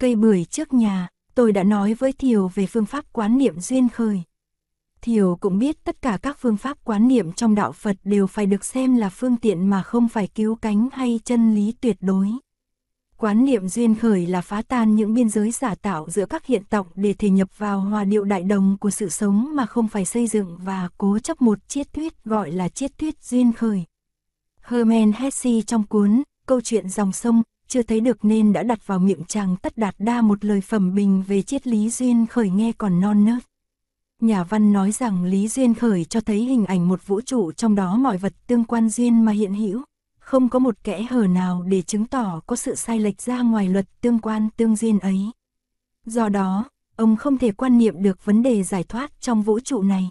Cây bưởi trước nhà, tôi đã nói với Thiều về phương pháp quán niệm duyên khởi. Thiều cũng biết tất cả các phương pháp quán niệm trong đạo Phật đều phải được xem là phương tiện mà không phải cứu cánh hay chân lý tuyệt đối. Quán niệm duyên khởi là phá tan những biên giới giả tạo giữa các hiện tộc để thể nhập vào hòa điệu đại đồng của sự sống mà không phải xây dựng và cố chấp một triết thuyết gọi là triết thuyết duyên khởi. Herman Hesse trong cuốn Câu chuyện dòng sông chưa thấy được nên đã đặt vào miệng chàng tất đạt đa một lời phẩm bình về triết lý duyên khởi nghe còn non nớt. Nhà văn nói rằng Lý Duyên Khởi cho thấy hình ảnh một vũ trụ trong đó mọi vật tương quan duyên mà hiện hữu, không có một kẽ hở nào để chứng tỏ có sự sai lệch ra ngoài luật tương quan tương duyên ấy. Do đó, ông không thể quan niệm được vấn đề giải thoát trong vũ trụ này.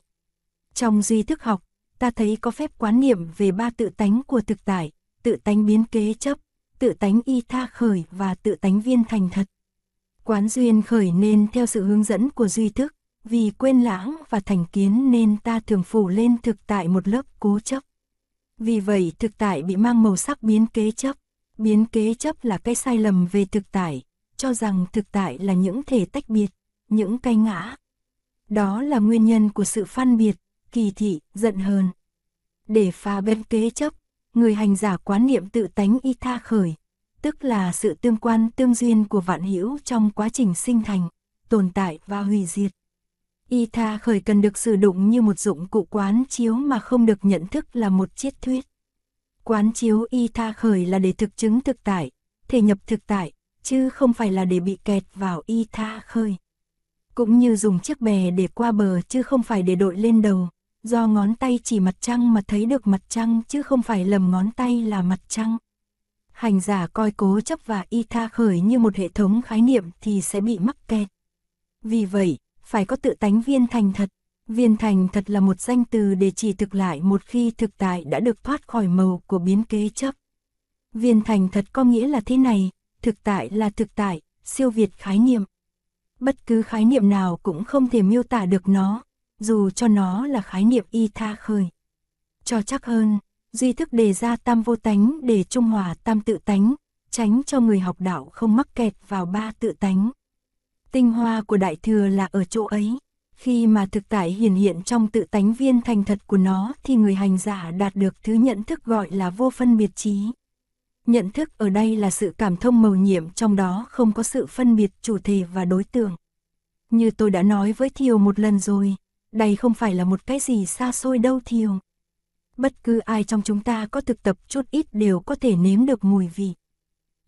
Trong duy thức học, ta thấy có phép quán niệm về ba tự tánh của thực tại, tự tánh biến kế chấp, tự tánh y tha khởi và tự tánh viên thành thật. Quán duyên khởi nên theo sự hướng dẫn của duy thức, vì quên lãng và thành kiến nên ta thường phủ lên thực tại một lớp cố chấp. Vì vậy thực tại bị mang màu sắc biến kế chấp. Biến kế chấp là cái sai lầm về thực tại, cho rằng thực tại là những thể tách biệt, những cái ngã. Đó là nguyên nhân của sự phân biệt, kỳ thị, giận hờn. Để phá bên kế chấp, người hành giả quán niệm tự tánh y tha khởi, tức là sự tương quan tương duyên của vạn hữu trong quá trình sinh thành, tồn tại và hủy diệt. Y tha khởi cần được sử dụng như một dụng cụ quán chiếu mà không được nhận thức là một triết thuyết. Quán chiếu y tha khởi là để thực chứng thực tại, thể nhập thực tại, chứ không phải là để bị kẹt vào y tha khởi. Cũng như dùng chiếc bè để qua bờ chứ không phải để đội lên đầu, do ngón tay chỉ mặt trăng mà thấy được mặt trăng chứ không phải lầm ngón tay là mặt trăng. Hành giả coi cố chấp và y tha khởi như một hệ thống khái niệm thì sẽ bị mắc kẹt. Vì vậy, phải có tự tánh viên thành thật. Viên thành thật là một danh từ để chỉ thực lại một khi thực tại đã được thoát khỏi màu của biến kế chấp. Viên thành thật có nghĩa là thế này, thực tại là thực tại, siêu việt khái niệm. Bất cứ khái niệm nào cũng không thể miêu tả được nó, dù cho nó là khái niệm y tha khởi. Cho chắc hơn, duy thức đề ra tam vô tánh để trung hòa tam tự tánh, tránh cho người học đạo không mắc kẹt vào ba tự tánh. Tinh hoa của Đại Thừa là ở chỗ ấy. Khi mà thực tại hiển hiện trong tự tánh viên thành thật của nó thì người hành giả đạt được thứ nhận thức gọi là vô phân biệt trí. Nhận thức ở đây là sự cảm thông màu nhiệm trong đó không có sự phân biệt chủ thể và đối tượng. Như tôi đã nói với Thiều một lần rồi, đây không phải là một cái gì xa xôi đâu Thiều. Bất cứ ai trong chúng ta có thực tập chút ít đều có thể nếm được mùi vị.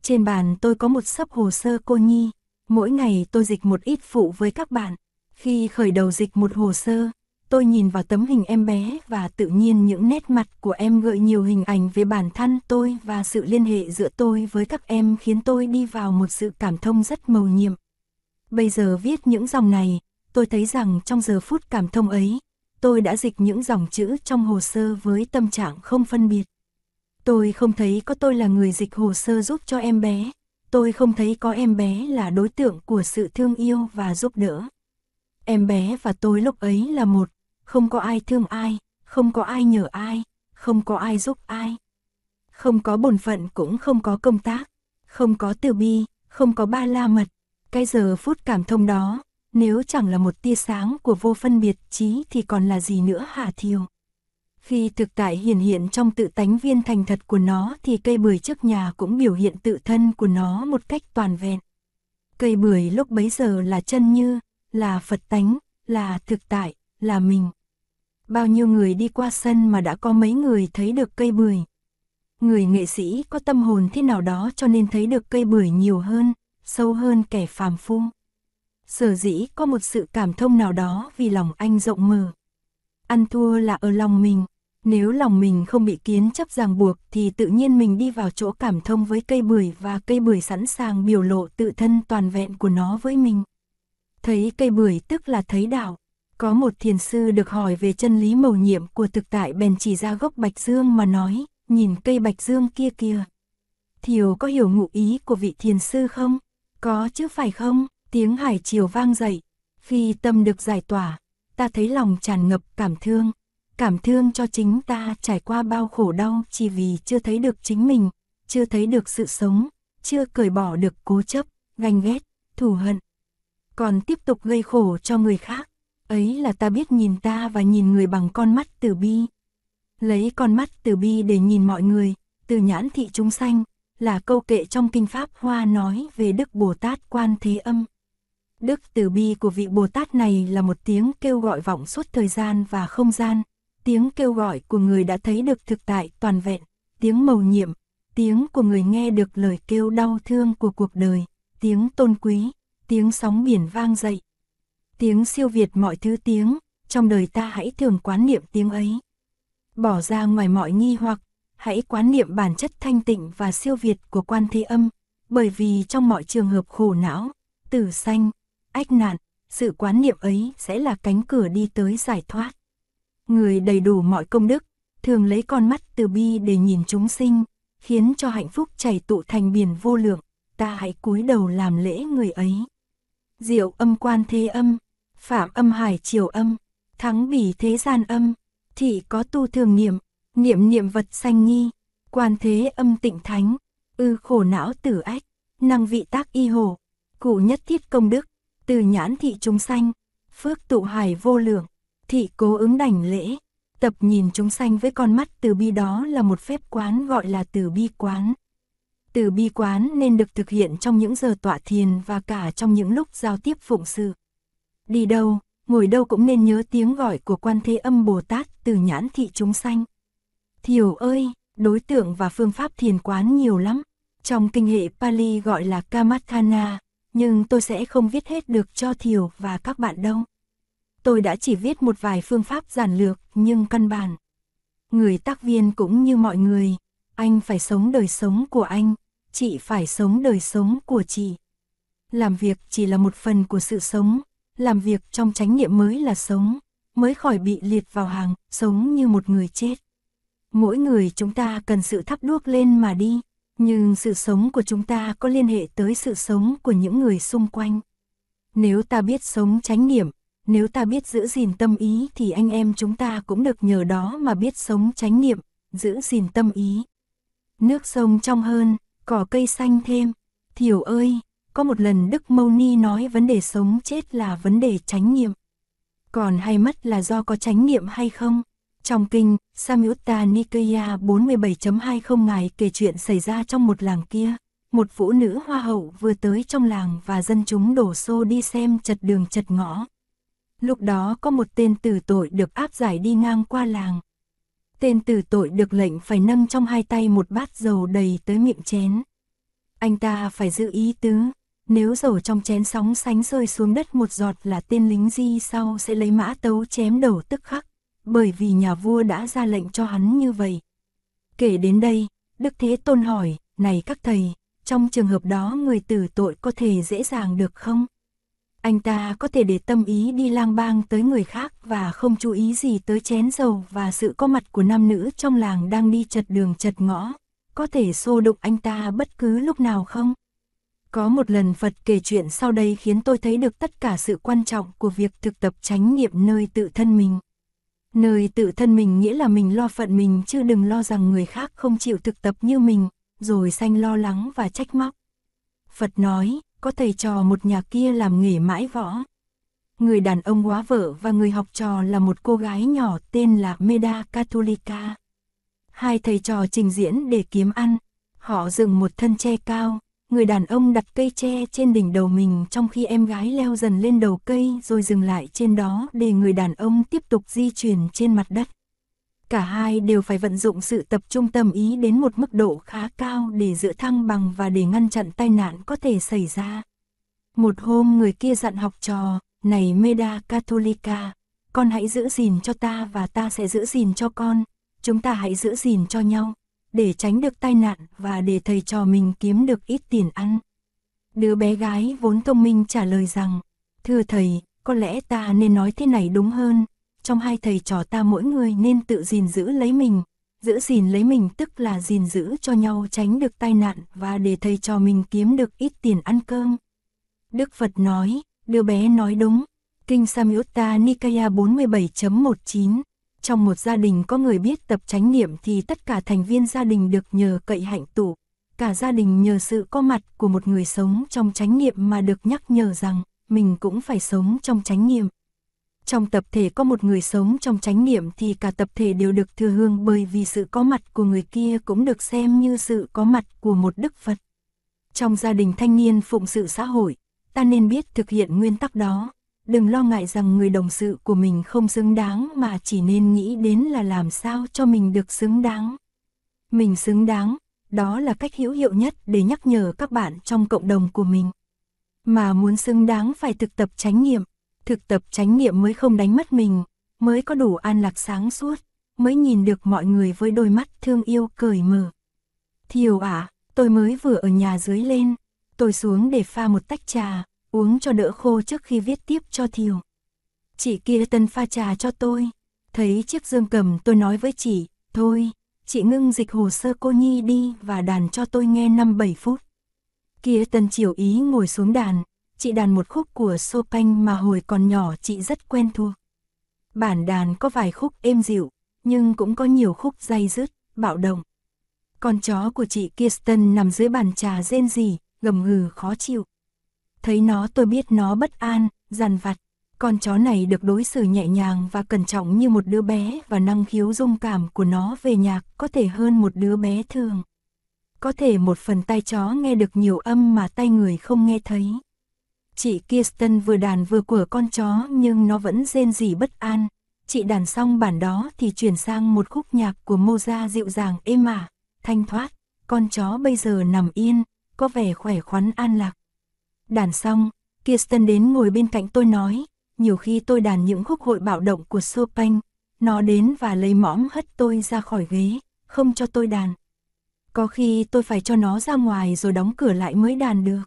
Trên bàn tôi có một sấp hồ sơ cô nhi, Mỗi ngày tôi dịch một ít phụ với các bạn. Khi khởi đầu dịch một hồ sơ, tôi nhìn vào tấm hình em bé và tự nhiên những nét mặt của em gợi nhiều hình ảnh về bản thân tôi và sự liên hệ giữa tôi với các em khiến tôi đi vào một sự cảm thông rất mầu nhiệm. Bây giờ viết những dòng này, tôi thấy rằng trong giờ phút cảm thông ấy, tôi đã dịch những dòng chữ trong hồ sơ với tâm trạng không phân biệt. Tôi không thấy có tôi là người dịch hồ sơ giúp cho em bé, tôi không thấy có em bé là đối tượng của sự thương yêu và giúp đỡ. Em bé và tôi lúc ấy là một, không có ai thương ai, không có ai nhờ ai, không có ai giúp ai. Không có bổn phận cũng không có công tác, không có từ bi, không có ba la mật. Cái giờ phút cảm thông đó, nếu chẳng là một tia sáng của vô phân biệt trí thì còn là gì nữa hả thiêu. Khi thực tại hiển hiện trong tự tánh viên thành thật của nó thì cây bưởi trước nhà cũng biểu hiện tự thân của nó một cách toàn vẹn. Cây bưởi lúc bấy giờ là chân như, là Phật tánh, là thực tại, là mình. Bao nhiêu người đi qua sân mà đã có mấy người thấy được cây bưởi. Người nghệ sĩ có tâm hồn thế nào đó cho nên thấy được cây bưởi nhiều hơn, sâu hơn kẻ phàm phu. Sở dĩ có một sự cảm thông nào đó vì lòng anh rộng mở. Ăn thua là ở lòng mình, nếu lòng mình không bị kiến chấp ràng buộc thì tự nhiên mình đi vào chỗ cảm thông với cây bưởi và cây bưởi sẵn sàng biểu lộ tự thân toàn vẹn của nó với mình. Thấy cây bưởi tức là thấy đạo. Có một thiền sư được hỏi về chân lý mầu nhiệm của thực tại bèn chỉ ra gốc bạch dương mà nói, nhìn cây bạch dương kia kìa. Thiều có hiểu ngụ ý của vị thiền sư không? Có chứ phải không? Tiếng hải chiều vang dậy. Khi tâm được giải tỏa, ta thấy lòng tràn ngập cảm thương cảm thương cho chính ta trải qua bao khổ đau chỉ vì chưa thấy được chính mình, chưa thấy được sự sống, chưa cởi bỏ được cố chấp, ganh ghét, thù hận. Còn tiếp tục gây khổ cho người khác. Ấy là ta biết nhìn ta và nhìn người bằng con mắt từ bi. Lấy con mắt từ bi để nhìn mọi người, từ nhãn thị chúng sanh, là câu kệ trong Kinh Pháp Hoa nói về Đức Bồ Tát Quan Thế Âm. Đức từ bi của vị Bồ Tát này là một tiếng kêu gọi vọng suốt thời gian và không gian, tiếng kêu gọi của người đã thấy được thực tại toàn vẹn, tiếng mầu nhiệm, tiếng của người nghe được lời kêu đau thương của cuộc đời, tiếng tôn quý, tiếng sóng biển vang dậy. Tiếng siêu việt mọi thứ tiếng, trong đời ta hãy thường quán niệm tiếng ấy. Bỏ ra ngoài mọi nghi hoặc, hãy quán niệm bản chất thanh tịnh và siêu việt của quan thế âm, bởi vì trong mọi trường hợp khổ não, tử sanh, ách nạn, sự quán niệm ấy sẽ là cánh cửa đi tới giải thoát. Người đầy đủ mọi công đức, thường lấy con mắt từ bi để nhìn chúng sinh, khiến cho hạnh phúc chảy tụ thành biển vô lượng, ta hãy cúi đầu làm lễ người ấy. Diệu âm quan thế âm, phạm âm hải triều âm, thắng bỉ thế gian âm, thị có tu thường niệm, niệm niệm vật sanh nghi, quan thế âm tịnh thánh, ư khổ não tử ách, năng vị tác y hồ, cụ nhất thiết công đức, từ nhãn thị chúng sanh, phước tụ hải vô lượng, thị cố ứng đảnh lễ, tập nhìn chúng sanh với con mắt từ bi đó là một phép quán gọi là từ bi quán. Từ bi quán nên được thực hiện trong những giờ tọa thiền và cả trong những lúc giao tiếp phụng sự. Đi đâu, ngồi đâu cũng nên nhớ tiếng gọi của quan thế âm Bồ Tát từ nhãn thị chúng sanh. Thiểu ơi, đối tượng và phương pháp thiền quán nhiều lắm. Trong kinh hệ Pali gọi là Kamathana, nhưng tôi sẽ không viết hết được cho Thiểu và các bạn đâu. Tôi đã chỉ viết một vài phương pháp giản lược nhưng căn bản. Người tác viên cũng như mọi người, anh phải sống đời sống của anh, chị phải sống đời sống của chị. Làm việc chỉ là một phần của sự sống, làm việc trong chánh niệm mới là sống, mới khỏi bị liệt vào hàng, sống như một người chết. Mỗi người chúng ta cần sự thắp đuốc lên mà đi, nhưng sự sống của chúng ta có liên hệ tới sự sống của những người xung quanh. Nếu ta biết sống chánh niệm, nếu ta biết giữ gìn tâm ý thì anh em chúng ta cũng được nhờ đó mà biết sống chánh niệm, giữ gìn tâm ý. Nước sông trong hơn, cỏ cây xanh thêm. Thiểu ơi, có một lần Đức Mâu Ni nói vấn đề sống chết là vấn đề chánh niệm. Còn hay mất là do có chánh niệm hay không? Trong kinh, Samyutta Nikaya 47.20 ngài kể chuyện xảy ra trong một làng kia. Một phụ nữ hoa hậu vừa tới trong làng và dân chúng đổ xô đi xem chật đường chật ngõ. Lúc đó có một tên tử tội được áp giải đi ngang qua làng. Tên tử tội được lệnh phải nâng trong hai tay một bát dầu đầy tới miệng chén. Anh ta phải giữ ý tứ, nếu dầu trong chén sóng sánh rơi xuống đất một giọt là tên lính di sau sẽ lấy mã tấu chém đầu tức khắc, bởi vì nhà vua đã ra lệnh cho hắn như vậy. Kể đến đây, Đức Thế Tôn hỏi, này các thầy, trong trường hợp đó người tử tội có thể dễ dàng được không? Anh ta có thể để tâm ý đi lang bang tới người khác và không chú ý gì tới chén dầu và sự có mặt của nam nữ trong làng đang đi chật đường chật ngõ, có thể xô đụng anh ta bất cứ lúc nào không? Có một lần Phật kể chuyện sau đây khiến tôi thấy được tất cả sự quan trọng của việc thực tập chánh niệm nơi tự thân mình. Nơi tự thân mình nghĩa là mình lo phận mình chứ đừng lo rằng người khác không chịu thực tập như mình, rồi sanh lo lắng và trách móc. Phật nói, có thầy trò một nhà kia làm nghề mãi võ. Người đàn ông quá vợ và người học trò là một cô gái nhỏ tên là Meda Catholica. Hai thầy trò trình diễn để kiếm ăn, họ dựng một thân tre cao, người đàn ông đặt cây tre trên đỉnh đầu mình trong khi em gái leo dần lên đầu cây rồi dừng lại trên đó để người đàn ông tiếp tục di chuyển trên mặt đất. Cả hai đều phải vận dụng sự tập trung tâm ý đến một mức độ khá cao để giữ thăng bằng và để ngăn chặn tai nạn có thể xảy ra. Một hôm người kia dặn học trò, này Meda Catholica, con hãy giữ gìn cho ta và ta sẽ giữ gìn cho con, chúng ta hãy giữ gìn cho nhau để tránh được tai nạn và để thầy trò mình kiếm được ít tiền ăn. Đứa bé gái vốn thông minh trả lời rằng, thưa thầy, có lẽ ta nên nói thế này đúng hơn, trong hai thầy trò ta mỗi người nên tự gìn giữ lấy mình, giữ gìn lấy mình tức là gìn giữ cho nhau tránh được tai nạn và để thầy trò mình kiếm được ít tiền ăn cơm. Đức Phật nói, đứa bé nói đúng, Kinh Samyutta Nikaya 47.19 trong một gia đình có người biết tập chánh niệm thì tất cả thành viên gia đình được nhờ cậy hạnh tụ. cả gia đình nhờ sự có mặt của một người sống trong chánh niệm mà được nhắc nhở rằng mình cũng phải sống trong chánh niệm. Trong tập thể có một người sống trong chánh niệm thì cả tập thể đều được thừa hương bởi vì sự có mặt của người kia cũng được xem như sự có mặt của một đức Phật. Trong gia đình thanh niên phụng sự xã hội, ta nên biết thực hiện nguyên tắc đó, đừng lo ngại rằng người đồng sự của mình không xứng đáng mà chỉ nên nghĩ đến là làm sao cho mình được xứng đáng. Mình xứng đáng, đó là cách hữu hiệu nhất để nhắc nhở các bạn trong cộng đồng của mình. Mà muốn xứng đáng phải thực tập chánh nghiệm, thực tập chánh nghiệm mới không đánh mất mình, mới có đủ an lạc sáng suốt, mới nhìn được mọi người với đôi mắt thương yêu cởi mở. Thiều ạ, tôi mới vừa ở nhà dưới lên, tôi xuống để pha một tách trà, uống cho đỡ khô trước khi viết tiếp cho Thiều. Chị kia tân pha trà cho tôi, thấy chiếc dương cầm tôi nói với chị, thôi, chị ngưng dịch hồ sơ cô Nhi đi và đàn cho tôi nghe 5-7 phút. Kia tân chiều ý ngồi xuống đàn, chị đàn một khúc của Chopin mà hồi còn nhỏ chị rất quen thuộc. Bản đàn có vài khúc êm dịu, nhưng cũng có nhiều khúc dây dứt, bạo động. Con chó của chị Kirsten nằm dưới bàn trà rên rỉ, gầm gừ khó chịu. Thấy nó tôi biết nó bất an, dằn vặt. Con chó này được đối xử nhẹ nhàng và cẩn trọng như một đứa bé và năng khiếu dung cảm của nó về nhạc có thể hơn một đứa bé thường. Có thể một phần tai chó nghe được nhiều âm mà tay người không nghe thấy. Chị Kirsten vừa đàn vừa của con chó nhưng nó vẫn rên rỉ bất an. Chị đàn xong bản đó thì chuyển sang một khúc nhạc của Moza dịu dàng êm ả, thanh thoát. Con chó bây giờ nằm yên, có vẻ khỏe khoắn an lạc. Đàn xong, Kirsten đến ngồi bên cạnh tôi nói, nhiều khi tôi đàn những khúc hội bạo động của Chopin, nó đến và lấy mõm hất tôi ra khỏi ghế, không cho tôi đàn. Có khi tôi phải cho nó ra ngoài rồi đóng cửa lại mới đàn được.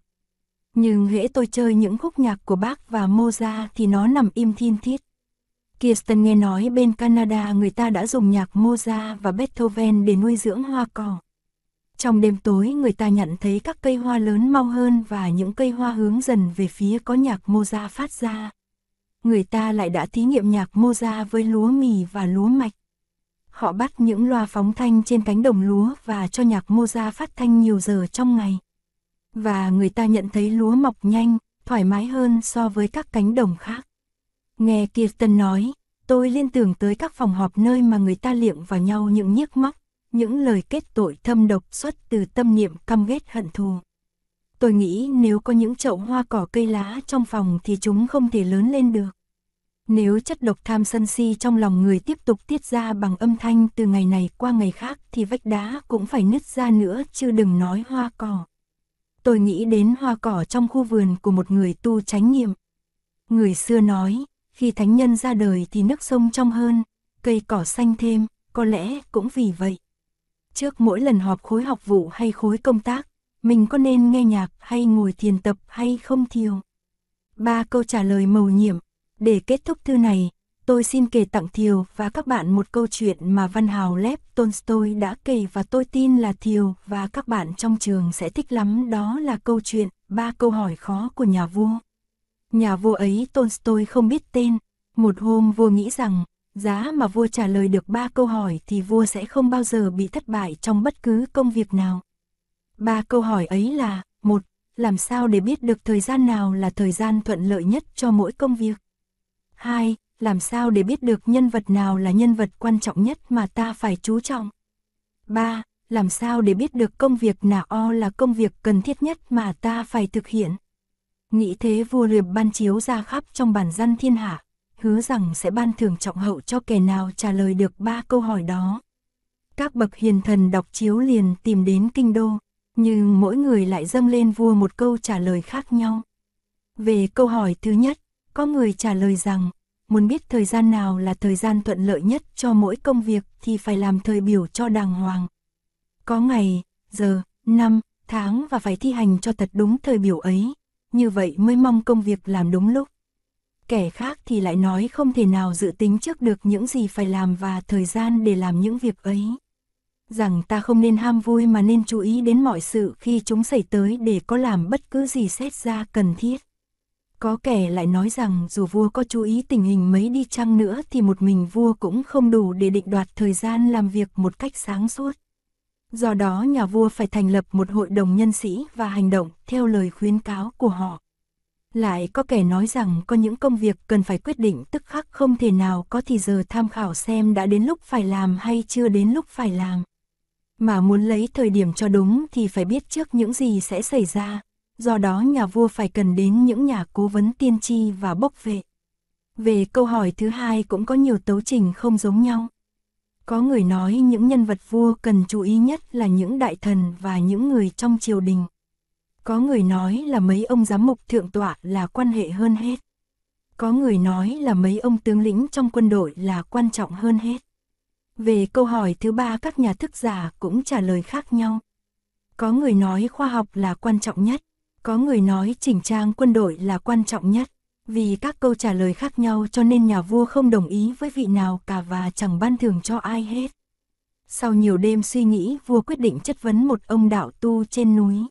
Nhưng hễ tôi chơi những khúc nhạc của bác và Mozart thì nó nằm im thiên thiết. Kirsten nghe nói bên Canada người ta đã dùng nhạc Mozart và Beethoven để nuôi dưỡng hoa cỏ. Trong đêm tối người ta nhận thấy các cây hoa lớn mau hơn và những cây hoa hướng dần về phía có nhạc moza phát ra. Người ta lại đã thí nghiệm nhạc moza với lúa mì và lúa mạch. Họ bắt những loa phóng thanh trên cánh đồng lúa và cho nhạc moza phát thanh nhiều giờ trong ngày. Và người ta nhận thấy lúa mọc nhanh, thoải mái hơn so với các cánh đồng khác. Nghe Kirtan nói, tôi liên tưởng tới các phòng họp nơi mà người ta liệm vào nhau những nhiếc móc, những lời kết tội thâm độc xuất từ tâm niệm căm ghét hận thù. Tôi nghĩ nếu có những chậu hoa cỏ cây lá trong phòng thì chúng không thể lớn lên được. Nếu chất độc tham sân si trong lòng người tiếp tục tiết ra bằng âm thanh từ ngày này qua ngày khác thì vách đá cũng phải nứt ra nữa chứ đừng nói hoa cỏ. Tôi nghĩ đến hoa cỏ trong khu vườn của một người tu chánh niệm. Người xưa nói, khi thánh nhân ra đời thì nước sông trong hơn, cây cỏ xanh thêm, có lẽ cũng vì vậy. Trước mỗi lần họp khối học vụ hay khối công tác, mình có nên nghe nhạc hay ngồi thiền tập hay không thiều? Ba câu trả lời mầu nhiệm. Để kết thúc thư này, tôi xin kể tặng Thiều và các bạn một câu chuyện mà văn hào Lev Tolstoy đã kể và tôi tin là Thiều và các bạn trong trường sẽ thích lắm đó là câu chuyện ba câu hỏi khó của nhà vua. Nhà vua ấy Tolstoy không biết tên, một hôm vua nghĩ rằng giá mà vua trả lời được ba câu hỏi thì vua sẽ không bao giờ bị thất bại trong bất cứ công việc nào. Ba câu hỏi ấy là, một, làm sao để biết được thời gian nào là thời gian thuận lợi nhất cho mỗi công việc? 2. Làm sao để biết được nhân vật nào là nhân vật quan trọng nhất mà ta phải chú trọng? 3. Làm sao để biết được công việc nào o là công việc cần thiết nhất mà ta phải thực hiện? Nghĩ thế vua liệp ban chiếu ra khắp trong bản dân thiên hạ, hứa rằng sẽ ban thưởng trọng hậu cho kẻ nào trả lời được ba câu hỏi đó. Các bậc hiền thần đọc chiếu liền tìm đến kinh đô, nhưng mỗi người lại dâng lên vua một câu trả lời khác nhau. Về câu hỏi thứ nhất, có người trả lời rằng, muốn biết thời gian nào là thời gian thuận lợi nhất cho mỗi công việc thì phải làm thời biểu cho đàng hoàng. Có ngày, giờ, năm, tháng và phải thi hành cho thật đúng thời biểu ấy, như vậy mới mong công việc làm đúng lúc. Kẻ khác thì lại nói không thể nào dự tính trước được những gì phải làm và thời gian để làm những việc ấy. Rằng ta không nên ham vui mà nên chú ý đến mọi sự khi chúng xảy tới để có làm bất cứ gì xét ra cần thiết. Có kẻ lại nói rằng dù vua có chú ý tình hình mấy đi chăng nữa thì một mình vua cũng không đủ để định đoạt thời gian làm việc một cách sáng suốt. Do đó nhà vua phải thành lập một hội đồng nhân sĩ và hành động theo lời khuyến cáo của họ. Lại có kẻ nói rằng có những công việc cần phải quyết định tức khắc không thể nào có thì giờ tham khảo xem đã đến lúc phải làm hay chưa đến lúc phải làm. Mà muốn lấy thời điểm cho đúng thì phải biết trước những gì sẽ xảy ra, do đó nhà vua phải cần đến những nhà cố vấn tiên tri và bốc vệ. Về câu hỏi thứ hai cũng có nhiều tấu trình không giống nhau. Có người nói những nhân vật vua cần chú ý nhất là những đại thần và những người trong triều đình. Có người nói là mấy ông giám mục thượng tọa là quan hệ hơn hết. Có người nói là mấy ông tướng lĩnh trong quân đội là quan trọng hơn hết. Về câu hỏi thứ ba các nhà thức giả cũng trả lời khác nhau. Có người nói khoa học là quan trọng nhất, có người nói chỉnh trang quân đội là quan trọng nhất. Vì các câu trả lời khác nhau cho nên nhà vua không đồng ý với vị nào cả và chẳng ban thưởng cho ai hết. Sau nhiều đêm suy nghĩ, vua quyết định chất vấn một ông đạo tu trên núi.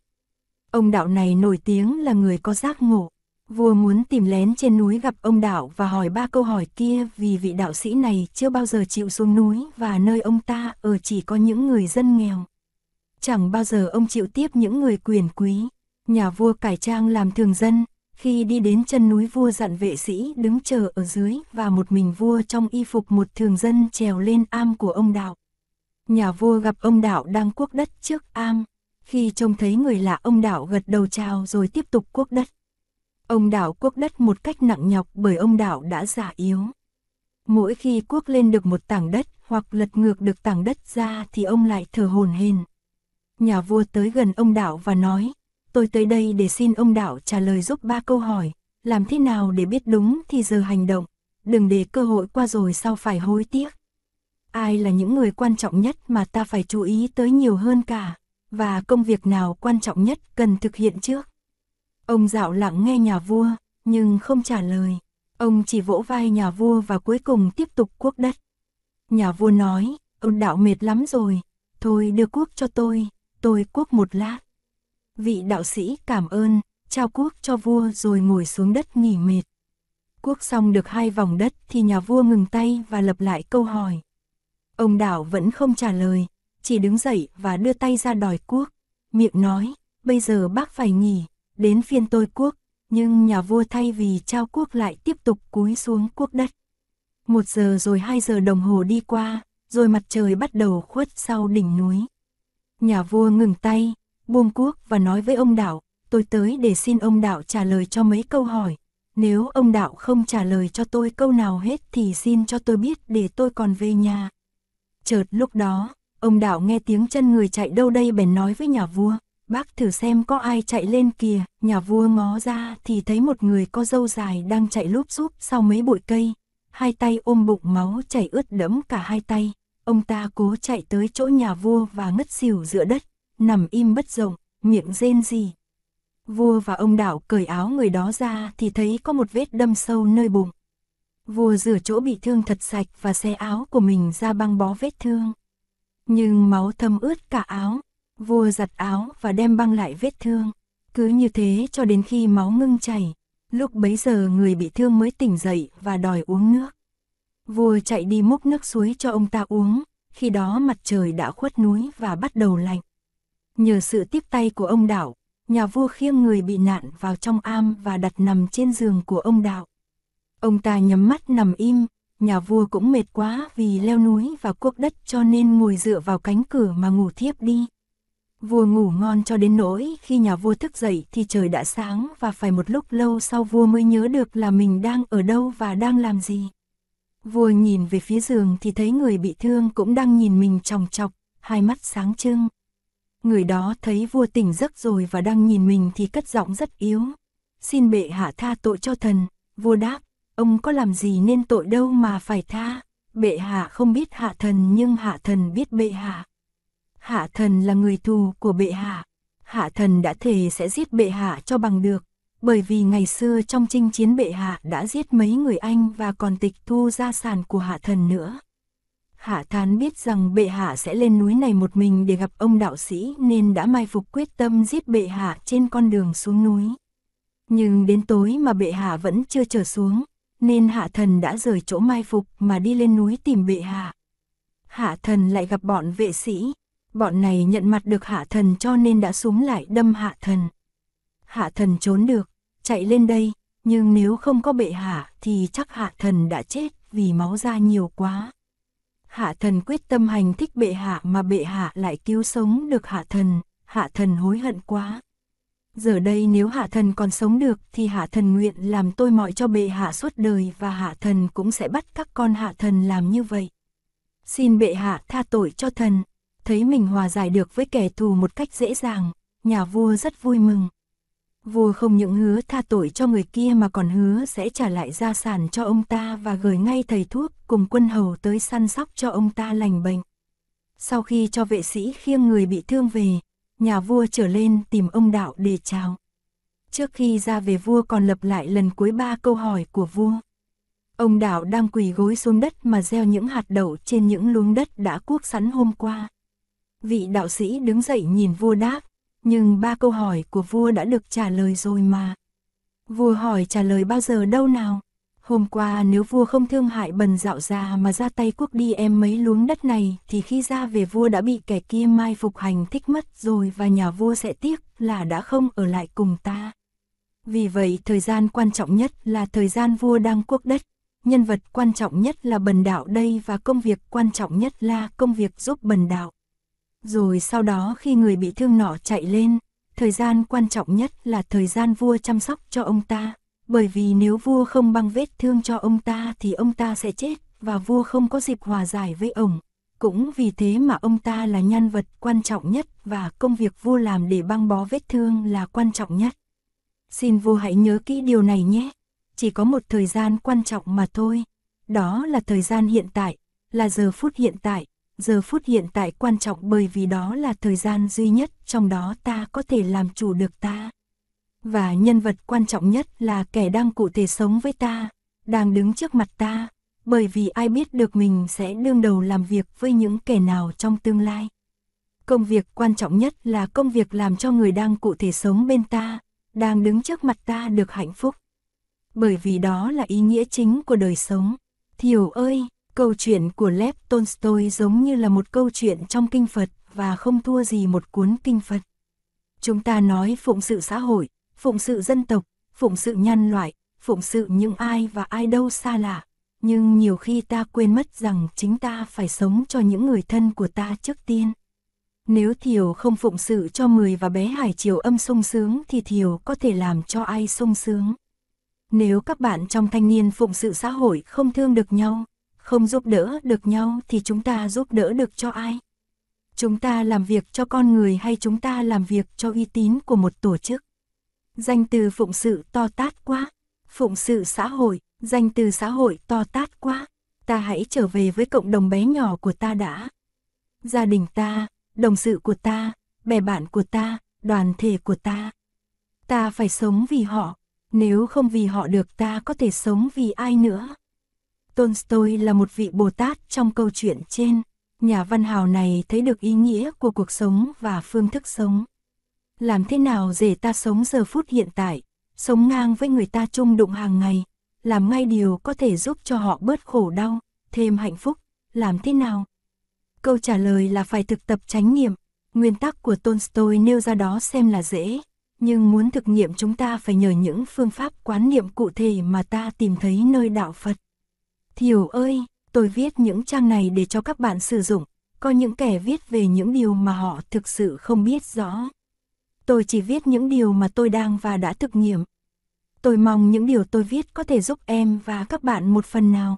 Ông đạo này nổi tiếng là người có giác ngộ. Vua muốn tìm lén trên núi gặp ông đạo và hỏi ba câu hỏi kia vì vị đạo sĩ này chưa bao giờ chịu xuống núi và nơi ông ta ở chỉ có những người dân nghèo. Chẳng bao giờ ông chịu tiếp những người quyền quý. Nhà vua cải trang làm thường dân, khi đi đến chân núi vua dặn vệ sĩ đứng chờ ở dưới và một mình vua trong y phục một thường dân trèo lên am của ông đạo. Nhà vua gặp ông đạo đang cuốc đất trước am. Khi trông thấy người lạ ông đảo gật đầu chào rồi tiếp tục cuốc đất. Ông đảo cuốc đất một cách nặng nhọc bởi ông đảo đã già yếu. Mỗi khi cuốc lên được một tảng đất hoặc lật ngược được tảng đất ra thì ông lại thở hồn hền. Nhà vua tới gần ông đảo và nói, tôi tới đây để xin ông đảo trả lời giúp ba câu hỏi, làm thế nào để biết đúng thì giờ hành động, đừng để cơ hội qua rồi sau phải hối tiếc. Ai là những người quan trọng nhất mà ta phải chú ý tới nhiều hơn cả, và công việc nào quan trọng nhất cần thực hiện trước. Ông dạo lặng nghe nhà vua, nhưng không trả lời. Ông chỉ vỗ vai nhà vua và cuối cùng tiếp tục cuốc đất. Nhà vua nói, ông đạo mệt lắm rồi, thôi đưa cuốc cho tôi, tôi cuốc một lát. Vị đạo sĩ cảm ơn, trao cuốc cho vua rồi ngồi xuống đất nghỉ mệt. Cuốc xong được hai vòng đất thì nhà vua ngừng tay và lập lại câu hỏi. Ông đạo vẫn không trả lời, chỉ đứng dậy và đưa tay ra đòi cuốc. Miệng nói, bây giờ bác phải nghỉ, đến phiên tôi cuốc, nhưng nhà vua thay vì trao cuốc lại tiếp tục cúi xuống cuốc đất. Một giờ rồi hai giờ đồng hồ đi qua, rồi mặt trời bắt đầu khuất sau đỉnh núi. Nhà vua ngừng tay, buông cuốc và nói với ông đạo, tôi tới để xin ông đạo trả lời cho mấy câu hỏi. Nếu ông đạo không trả lời cho tôi câu nào hết thì xin cho tôi biết để tôi còn về nhà. Chợt lúc đó, ông đạo nghe tiếng chân người chạy đâu đây bèn nói với nhà vua, bác thử xem có ai chạy lên kìa, nhà vua ngó ra thì thấy một người có dâu dài đang chạy lúp xúp sau mấy bụi cây, hai tay ôm bụng máu chảy ướt đẫm cả hai tay, ông ta cố chạy tới chỗ nhà vua và ngất xỉu giữa đất, nằm im bất động, miệng rên gì. Vua và ông đảo cởi áo người đó ra thì thấy có một vết đâm sâu nơi bụng. Vua rửa chỗ bị thương thật sạch và xe áo của mình ra băng bó vết thương. Nhưng máu thâm ướt cả áo, Vua giặt áo và đem băng lại vết thương. Cứ như thế cho đến khi máu ngưng chảy. Lúc bấy giờ người bị thương mới tỉnh dậy và đòi uống nước. Vua chạy đi múc nước suối cho ông ta uống. Khi đó mặt trời đã khuất núi và bắt đầu lạnh. Nhờ sự tiếp tay của ông đạo, nhà vua khiêng người bị nạn vào trong am và đặt nằm trên giường của ông đạo. Ông ta nhắm mắt nằm im, nhà vua cũng mệt quá vì leo núi và cuốc đất cho nên ngồi dựa vào cánh cửa mà ngủ thiếp đi. Vua ngủ ngon cho đến nỗi khi nhà vua thức dậy thì trời đã sáng và phải một lúc lâu sau vua mới nhớ được là mình đang ở đâu và đang làm gì. Vua nhìn về phía giường thì thấy người bị thương cũng đang nhìn mình tròng chọc, hai mắt sáng trưng. Người đó thấy vua tỉnh giấc rồi và đang nhìn mình thì cất giọng rất yếu. Xin bệ hạ tha tội cho thần, vua đáp, ông có làm gì nên tội đâu mà phải tha. Bệ hạ không biết hạ thần nhưng hạ thần biết bệ hạ. Hạ thần là người thù của bệ hạ. Hạ thần đã thề sẽ giết bệ hạ cho bằng được, bởi vì ngày xưa trong chinh chiến bệ hạ đã giết mấy người Anh và còn tịch thu gia sản của hạ thần nữa. Hạ thán biết rằng bệ hạ sẽ lên núi này một mình để gặp ông đạo sĩ nên đã mai phục quyết tâm giết bệ hạ trên con đường xuống núi. Nhưng đến tối mà bệ hạ vẫn chưa trở xuống, nên hạ thần đã rời chỗ mai phục mà đi lên núi tìm bệ hạ. Hạ thần lại gặp bọn vệ sĩ, Bọn này nhận mặt được hạ thần cho nên đã súng lại đâm hạ thần. Hạ thần trốn được, chạy lên đây, nhưng nếu không có bệ hạ thì chắc hạ thần đã chết vì máu ra nhiều quá. Hạ thần quyết tâm hành thích bệ hạ mà bệ hạ lại cứu sống được hạ thần, hạ thần hối hận quá. Giờ đây nếu hạ thần còn sống được thì hạ thần nguyện làm tôi mọi cho bệ hạ suốt đời và hạ thần cũng sẽ bắt các con hạ thần làm như vậy. Xin bệ hạ tha tội cho thần, thấy mình hòa giải được với kẻ thù một cách dễ dàng, nhà vua rất vui mừng. Vua không những hứa tha tội cho người kia mà còn hứa sẽ trả lại gia sản cho ông ta và gửi ngay thầy thuốc cùng quân hầu tới săn sóc cho ông ta lành bệnh. Sau khi cho vệ sĩ khiêng người bị thương về, nhà vua trở lên tìm ông đạo để chào. Trước khi ra về vua còn lập lại lần cuối ba câu hỏi của vua. Ông đạo đang quỳ gối xuống đất mà gieo những hạt đậu trên những luống đất đã cuốc sẵn hôm qua. Vị đạo sĩ đứng dậy nhìn vua đáp, nhưng ba câu hỏi của vua đã được trả lời rồi mà. Vua hỏi trả lời bao giờ đâu nào? Hôm qua nếu vua không thương hại bần dạo già mà ra tay quốc đi em mấy luống đất này thì khi ra về vua đã bị kẻ kia mai phục hành thích mất rồi và nhà vua sẽ tiếc là đã không ở lại cùng ta. Vì vậy thời gian quan trọng nhất là thời gian vua đang quốc đất, nhân vật quan trọng nhất là bần đạo đây và công việc quan trọng nhất là công việc giúp bần đạo. Rồi sau đó khi người bị thương nọ chạy lên, thời gian quan trọng nhất là thời gian vua chăm sóc cho ông ta, bởi vì nếu vua không băng vết thương cho ông ta thì ông ta sẽ chết và vua không có dịp hòa giải với ông. Cũng vì thế mà ông ta là nhân vật quan trọng nhất và công việc vua làm để băng bó vết thương là quan trọng nhất. Xin vua hãy nhớ kỹ điều này nhé. Chỉ có một thời gian quan trọng mà thôi. Đó là thời gian hiện tại, là giờ phút hiện tại, giờ phút hiện tại quan trọng bởi vì đó là thời gian duy nhất trong đó ta có thể làm chủ được ta. Và nhân vật quan trọng nhất là kẻ đang cụ thể sống với ta, đang đứng trước mặt ta, bởi vì ai biết được mình sẽ đương đầu làm việc với những kẻ nào trong tương lai. Công việc quan trọng nhất là công việc làm cho người đang cụ thể sống bên ta, đang đứng trước mặt ta được hạnh phúc. Bởi vì đó là ý nghĩa chính của đời sống. Thiểu ơi! Câu chuyện của Lev Tolstoy giống như là một câu chuyện trong kinh Phật và không thua gì một cuốn kinh Phật. Chúng ta nói phụng sự xã hội, phụng sự dân tộc, phụng sự nhân loại, phụng sự những ai và ai đâu xa lạ. Nhưng nhiều khi ta quên mất rằng chính ta phải sống cho những người thân của ta trước tiên. Nếu Thiều không phụng sự cho Mười và bé Hải Triều âm sung sướng thì Thiều có thể làm cho ai sung sướng. Nếu các bạn trong thanh niên phụng sự xã hội không thương được nhau, không giúp đỡ được nhau thì chúng ta giúp đỡ được cho ai? Chúng ta làm việc cho con người hay chúng ta làm việc cho uy tín của một tổ chức? Danh từ phụng sự to tát quá. Phụng sự xã hội, danh từ xã hội to tát quá. Ta hãy trở về với cộng đồng bé nhỏ của ta đã. Gia đình ta, đồng sự của ta, bè bạn của ta, đoàn thể của ta. Ta phải sống vì họ, nếu không vì họ được ta có thể sống vì ai nữa. Tolstoy là một vị Bồ Tát trong câu chuyện trên. Nhà văn hào này thấy được ý nghĩa của cuộc sống và phương thức sống. Làm thế nào để ta sống giờ phút hiện tại, sống ngang với người ta chung đụng hàng ngày, làm ngay điều có thể giúp cho họ bớt khổ đau, thêm hạnh phúc, làm thế nào? Câu trả lời là phải thực tập chánh niệm, nguyên tắc của Tolstoy nêu ra đó xem là dễ, nhưng muốn thực nghiệm chúng ta phải nhờ những phương pháp quán niệm cụ thể mà ta tìm thấy nơi đạo Phật. Thiều ơi, tôi viết những trang này để cho các bạn sử dụng, có những kẻ viết về những điều mà họ thực sự không biết rõ. Tôi chỉ viết những điều mà tôi đang và đã thực nghiệm. Tôi mong những điều tôi viết có thể giúp em và các bạn một phần nào.